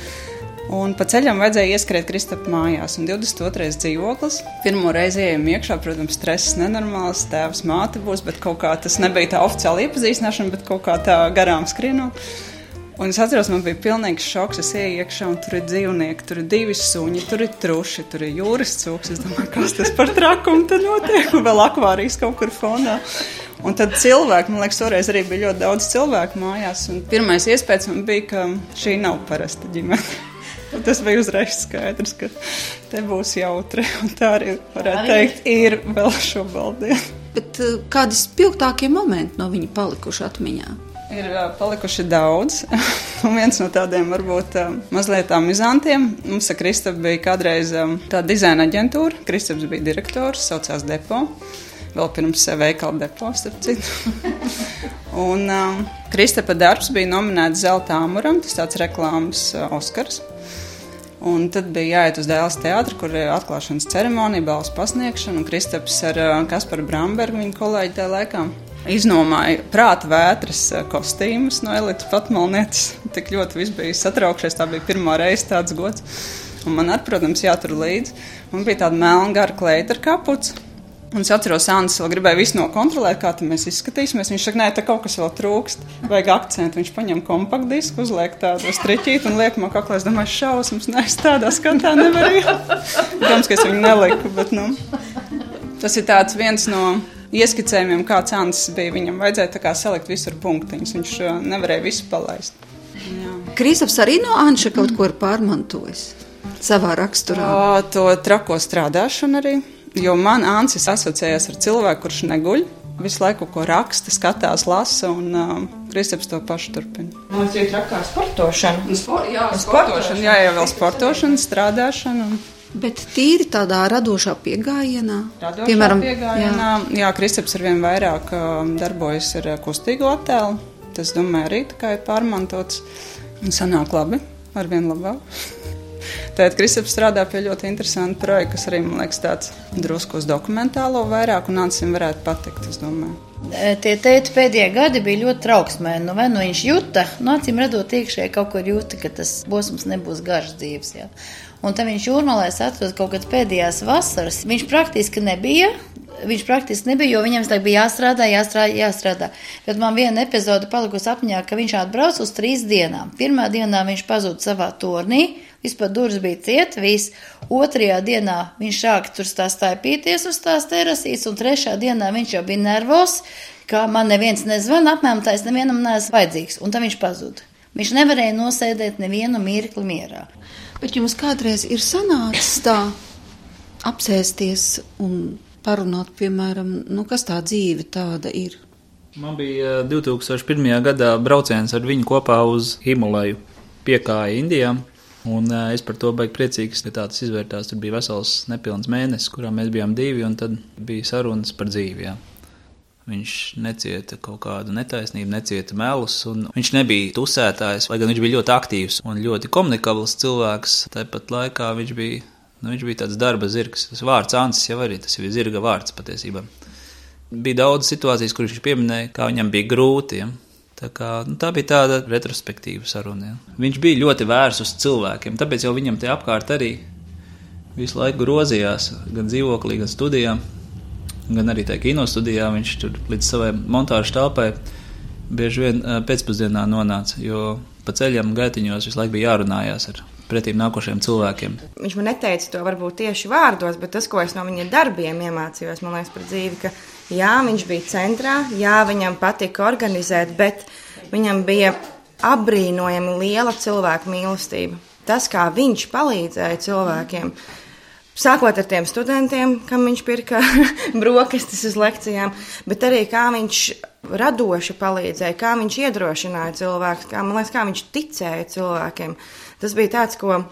un pa ceļam vajadzēja ieskriet Kristofru mājās. Un 22. dzīvoklis. Pirmo reizi ejam iekšā, protams, stress nenormāls, tēvs māte būs, bet kaut kā tas nebija tā oficiāli iepazīstināšana, bet kaut kā tā garām skrienot. Un es atceros, man bija pilnīgs šoks. Es ienāku iekšā, un tur ir dzīvnieki, tur ir divi suņi, tur ir truši, tur ir jūras cūks. Es domāju, kas tas par trakumu te notiek, un vēl akvārijas kaut kur fonā. Un tad cilvēki, man liekas, toreiz arī bija ļoti daudz cilvēku mājās. Un pirmais iespējas man bija, ka šī nav parasta ģimene. Un tas bija uzreiz skaidrs, ka te būs jautri. Tā arī varētu teikt, ir vēl šobrīd. Bet uh, kādi spilgtākie momenti no viņa palikuši atmiņā? Ir palikuši daudz. Un viens no tādiem varbūt mazliet amizantiem. Mums ar Kristapu bija kādreiz tāda dizaina aģentūra. Kristaps bija direktors, saucās Depo. Vēl pirms veikala depo, starp citu. un um, Kristapa darbs bija nominēts Zelta Amuram, tas tāds reklāmas uh, Oskars. Un tad bija jāiet uz Dēls teātru, kur ir atklāšanas ceremonija, balvas pasniegšana. Un Kristaps ar uh, Kasparu Brambergu, viņa kolēģi tajā laikā, iznomāja prāta vētras eh, kostīmus no elites patmalnietes. Tik ļoti viss bija satraukšies. Tā bija pirmā reize tāds gods. Un man, ar, protams, jātur līdzi. Man bija tāda melna gara kleita ar kapuci. Un es atceros, Anna vēl gribēja visu nokontrolēt, kā mēs izskatīsimies. Viņš saka, nē, tā kaut kas vēl trūkst. Vajag akcentu. Viņš paņem kompaktdisku, uzliek tādu striķīti un liek man kaklā. Es domāju, šausmas, nē, es tādā skatā nevaru. Protams, ka es viņu neliku, bet nu, tas ir viens no ieskicējumiem, kāds Ansis bija. Viņam vajadzēja salikt visur punktiņus. Viņš uh, nevarēja visu palaist. Krīsovs arī no Anša kaut ko ir pārmantojis savā raksturā. O, to trako strādāšanu arī. Jo man Ansis asociējas ar cilvēku, kurš neguļ. Visu laiku ko raksta, skatās, lasa, un uh, Kristaps to pašu turpina. Mums ir trakā sportošana. Spor, jā, sportošana, jā, jau vēl sportošana, strādāšana. Un... Bet tīri tādā radošā pieejamā, piemēram, pieejamā. Jā, jā Kristaps ar vien vairāk darbojas ar kustīgo attēlu. Tas, domāju, arī ir pārmantots un sanāk labi, ar vien labāk. Tātad Kristaps strādā pie ļoti interesanta projekta, kas arī man liekas tāds drusku uz dokumentālo vairāk, un Ansim varētu patikt, es domāju. Tie tēti pēdējie gadi bija ļoti trauksmēni. Nu, vai nu viņš juta, nu, acīm redzot, iekšēji kaut kur jūta, ka tas posms nebūs garš dzīves. Jā. Un tad viņš jūrmalēs atrodas kaut kādas pēdējās vasaras. Viņš praktiski nebija. Viņš praktiski nebija, jo viņam bija jāstrādā, jāstrādā, jāstrādā. Bet man viena epizode palikusi apņā, ka viņš atbrauc uz trīs dienām. Pirmā dienā viņš pazuda savā turnī, vispār durvis bija cieta, viss. Otrajā dienā viņš sāka tur stāstāpīties uz tās terasīs, un trešā dienā viņš jau bija nervos, ka man neviens nezvan, apmēram tā es nevienam neesmu vajadzīgs, un tad viņš pazuda. Viņš nevarēja nosēdēt nevienu mirkli mierā. Bet jums kādreiz ir sanācis tā apsēsties un parunāt, piemēram, nu, kas tā dzīve tāda ir? Man bija 2001. Eh, gadā brauciens ar viņu kopā uz Himalaju, piekāja Indijā. Un uh, es par to baigi priecīgs, ka tāds izvērtās. Tur bija vesels nepilns mēnesis, kurā mēs bijām divi, un tad bija sarunas par dzīvi. Jā. Viņš necieta kaut kādu netaisnību, necieta melus, un viņš nebija tusētājs, lai gan viņš bija ļoti aktīvs un ļoti komunikabls cilvēks. Tāpat laikā viņš bija, nu, viņš bija tāds darba zirgs. Tas vārds Ansis jau arī tas ir zirga vārds patiesībā. Bija daudz situācijas, kuras viņš pieminēja, kā viņam bija grūti. Ja? Tā, kā, nu, tā bija tāda retrospektīva saruna. Ja? Viņš bija ļoti vērsts uz cilvēkiem, tāpēc jau viņam te apkārt arī visu laiku grozījās gan dzīvoklī, gan studijā gan arī tajā kino studijā. Viņš tur līdz savai montāžas telpai bieži vien pēcpusdienā nonāca, jo pa ceļam gaitiņos visu laiku bija jārunājās ar pretīm nākošiem cilvēkiem. Viņš man neteica to varbūt tieši vārdos, bet tas, ko es no viņa darbiem iemācījos, man liekas, par dzīvi, ka jā, viņš bija centrā, jā, viņam patika organizēt, bet viņam bija apbrīnojami liela cilvēku mīlestība. Tas, kā viņš palīdzēja cilvēkiem, mm Sākot ar tiem studentiem, kam viņš pirka brokastis uz lekcijām, bet arī kā viņš radoši palīdzēja, kā viņš iedrošināja cilvēkus, kā, liekas, kā viņš ticēja cilvēkiem. Tas bija tāds, ko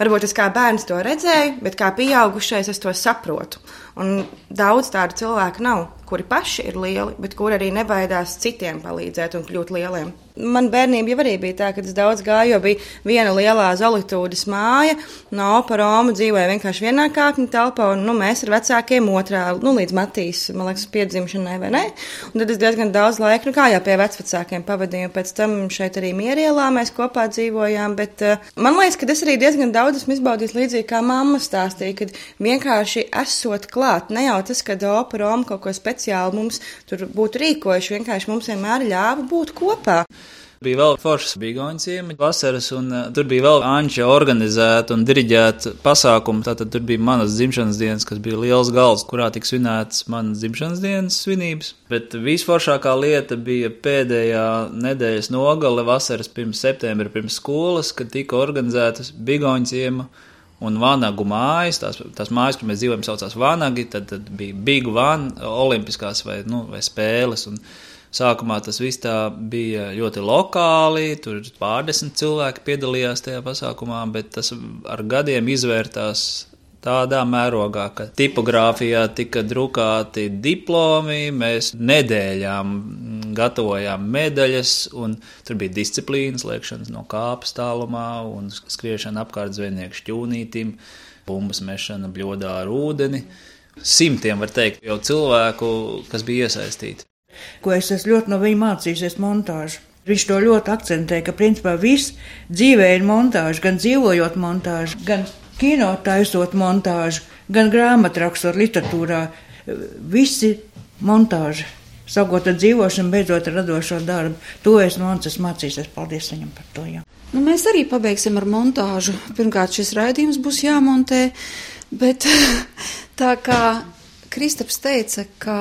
varbūt es kā bērns to redzēju, bet kā pieaugušais es to saprotu. Un daudz tādu cilvēku nav. kuri paši ir lieli, bet kuri arī nebaidās citiem palīdzēt un kļūt lieliem. Man bērnība jau arī bija tā, ka es daudz gāju, jo bija viena lielā zolitūdas māja. No opera Roma dzīvoja vienkārši vienā kāpņu telpā, un nu, mēs ar vecākiem otrā, nu, līdz Matīs, man liekas, piedzimšanai, vai ne? Un tad es diezgan daudz laika, nu, kā jau pie vecvecākiem pavadīju, un pēc tam šeit arī mierielā mēs kopā dzīvojām, bet uh, man liekas, ka es arī diezgan daudz esmu izbaudījis līdzīgi kā mamma stāstīja, kad vienkārši esot klāt, ne jau tas, ka opera Roma kaut ko speciāli mums tur būtu rīkojuši, vienkārši mums vienmēr ļāva būt kopā. Bija vēl foršas bigoņu ciemi vasaras, un uh, tur bija vēl anča organizēta un diriģēta pasākuma. Tātad tur bija manas dzimšanas dienas, kas bija liels galds, kurā tika svinētas manas dzimšanas dienas svinības. Bet visforšākā lieta bija pēdējā nedēļas nogale vasaras pirms septembra, pirms skolas, kad tika organizētas bigoņu ciema un vanagu mājas. Tās, tās mājas, kur mēs dzīvojam, saucās vanagi. Tad, tad bija Big One, olimpiskās vai, nu, vai spēles. Un, Sākumā tas viss bija ļoti lokāli, tur pārdesmit cilvēki piedalījās tajā pasākumā, bet tas ar gadiem izvērtās tādā mērogā, ka tipogrāfijā tika drukāti diplomi, mēs nedēļām gatavojām medaļas, un tur bija disciplīnas, liekšanas no kāpas tālumā un skriešana apkārt zvejnieku šķūnītim, bumbas mešana bļodā ar ūdeni. Simtiem, var teikt, jau cilvēku, kas bija iesaistīti ko es esmu ļoti no viņa mācījusies montāžu. Viņš to ļoti akcentē, ka principā viss dzīvē ir montāža, gan dzīvojot montāžu, gan kino taisot montāžu, gan grāmatrakstot literatūrā. Visi montāža. Sākot ar dzīvošanu, beidzot ar radošo darbu. To es no Ances mācīsies. Paldies viņam par to. Jā. Nu, mēs arī pabeigsim ar montāžu. Pirmkārt, šis raidījums būs jāmontē, bet tā kā Kristaps teica, ka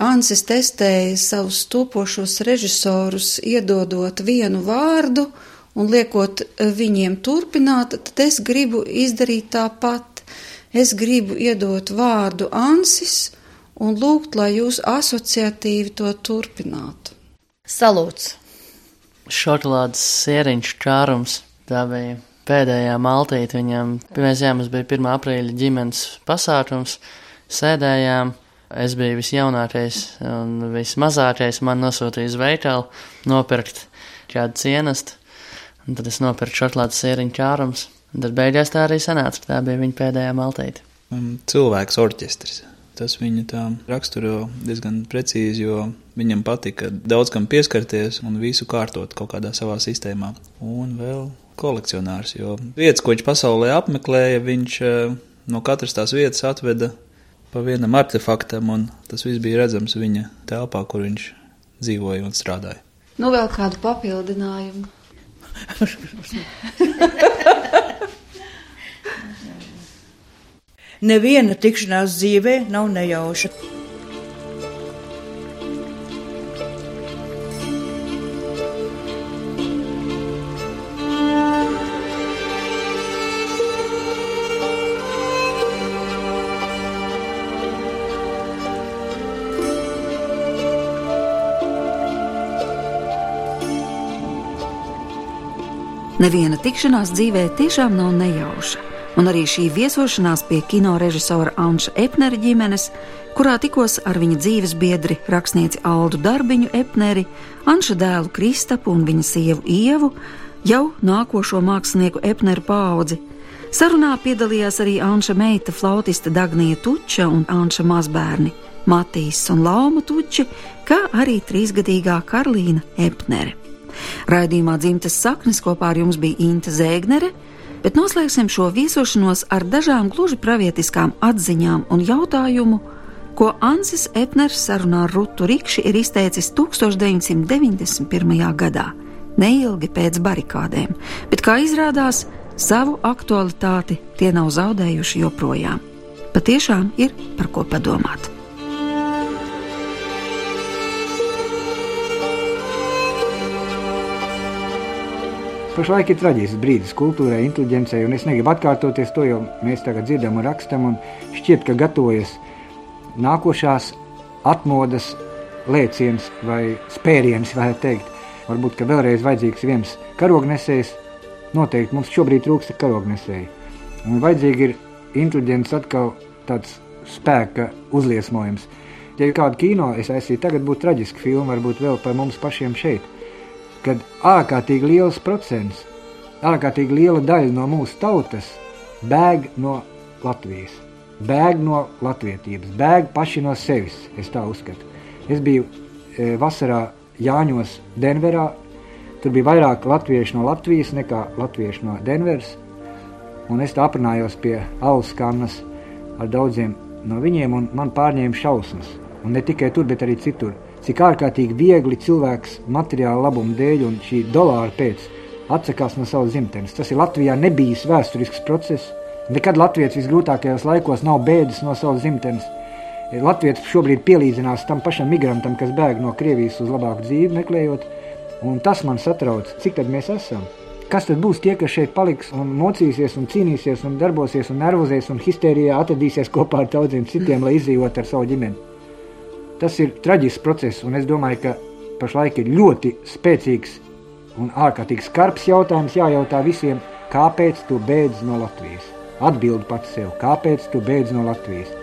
Ansis testēja savus topošos režisorus, iedodot vienu vārdu un liekot viņiem turpināt, tad es gribu izdarīt tāpat. Es gribu iedot vārdu Ansis un lūgt, lai jūs asociatīvi to turpinātu. Salūts! Šokolādes sēriņš čārums, tā bija pēdējā maltīte viņam. Pirmais jā, mums bija 1. aprīļa ģimenes pasākums, sēdējām, Es biju visjaunākais un vismazākais. Man nosūtīja uz veikalu nopirkt kādu cienastu, un tad es nopirku šokolādes sēriņu kārums. Tad beigās tā arī sanāca, ka tā bija viņa pēdējā maltīte. Cilvēks orķestris. Tas viņu tā raksturo diezgan precīzi, jo viņam patika daudz kam pieskarties un visu kārtot kaut kādā savā sistēmā. Un vēl kolekcionārs, jo vietas, ko viņš pasaulē apmeklēja, viņš eh, no katras tās vietas atveda pa vienam artefaktam, un tas viss bija redzams viņa telpā, kur viņš dzīvoja un strādāja. Nu, vēl kādu papildinājumu. Neviena tikšanās dzīvē nav nejauša. Neviena tikšanās dzīvē tiešām nav nejauša, un arī šī viesošanās pie kino režisora Anša Epnera ģimenes, kurā tikos ar viņa dzīves biedri rakstnieci Aldu Darbiņu Epneri, Anša dēlu Kristapu un viņa sievu Ievu, jau nākošo mākslinieku Epneru paudzi. Sarunā piedalījās arī Anša meita flautiste Dagnija Tuča un Anša mazbērni Matīs un Lauma Tuči, kā arī trīsgadīgā Karlīna Epnere. Raidījumā dzimtas saknes kopā ar jums bija Inte Zēgnere, bet noslēgsim šo viesošanos ar dažām gluži pravietiskām atziņām un jautājumu, ko Ansis Epners sarunā ar Rutu Rikši ir izteicis 1991. gadā, neilgi pēc barikādēm, bet kā izrādās, savu aktualitāti tie nav zaudējuši joprojām. Patiešām ir par ko padomāt. Pašlaik ir traģisks brīdis kultūrai, inteligencei, un es negribu atkārtoties to, jo mēs tagad dzirdam un rakstam, un šķiet, ka gatavojas nākošās atmodas lēciens vai spēriens, varētu teikt. Varbūt, ka vēlreiz vajadzīgs viens karognesējs, noteikti mums šobrīd trūkst karognesēji. Un vajadzīgi ir inteliģents atkal tāds spēka uzliesmojums. ja ir kāda kino, es aizsīju, tagad būtu traģiska filma, varbūt vēl par mums pašiem šeit, kad ārkārtīgi liels procents, ārkārtīgi liela daļa no mūsu tautas bēg no Latvijas, bēg no latvietības, bēg paši no sevis, es tā uzskatu. Es biju e, vasarā Jāņos, Denverā, tur bija vairāk latviešu no Latvijas nekā latviešu no Denveras, un es aprunājos pie alus kannas ar daudziem no viņiem, un man pārņēma šausmas. Un ne tikai tur, bet arī citur. Cik ārkārtīgi viegli cilvēks materiāla labuma dēļ un šī dolāra pēc atsakās no savas dzimtenes. Tas ir Latvijā nebijis vēsturisks process. Nekad Latvijas visgrūtākajos laikos nav bēdas no savas dzimtenes. Latvijas šobrīd pielīdzinās tam pašam migrantam, kas bēg no Krievijas uz labāku dzīvi meklējot, un tas man satrauc, cik tad mēs esam. Kas tad būs tie, kas šeit paliks un mocīsies, un cīnīsies, un darbosies, un nervozēs, un histērijā atradīsies kopā ar daudziem citiem, lai izdzīvotu ar savu ģimeni? Tas ir traģisks process, un es domāju, ka pašlaik ir ļoti spēcīgs un ārkārtīgi skarbs jautājums jājautā visiem, kāpēc tu bēdz no Latvijas? Atbildi pats sev, kāpēc tu bēdz no Latvijas?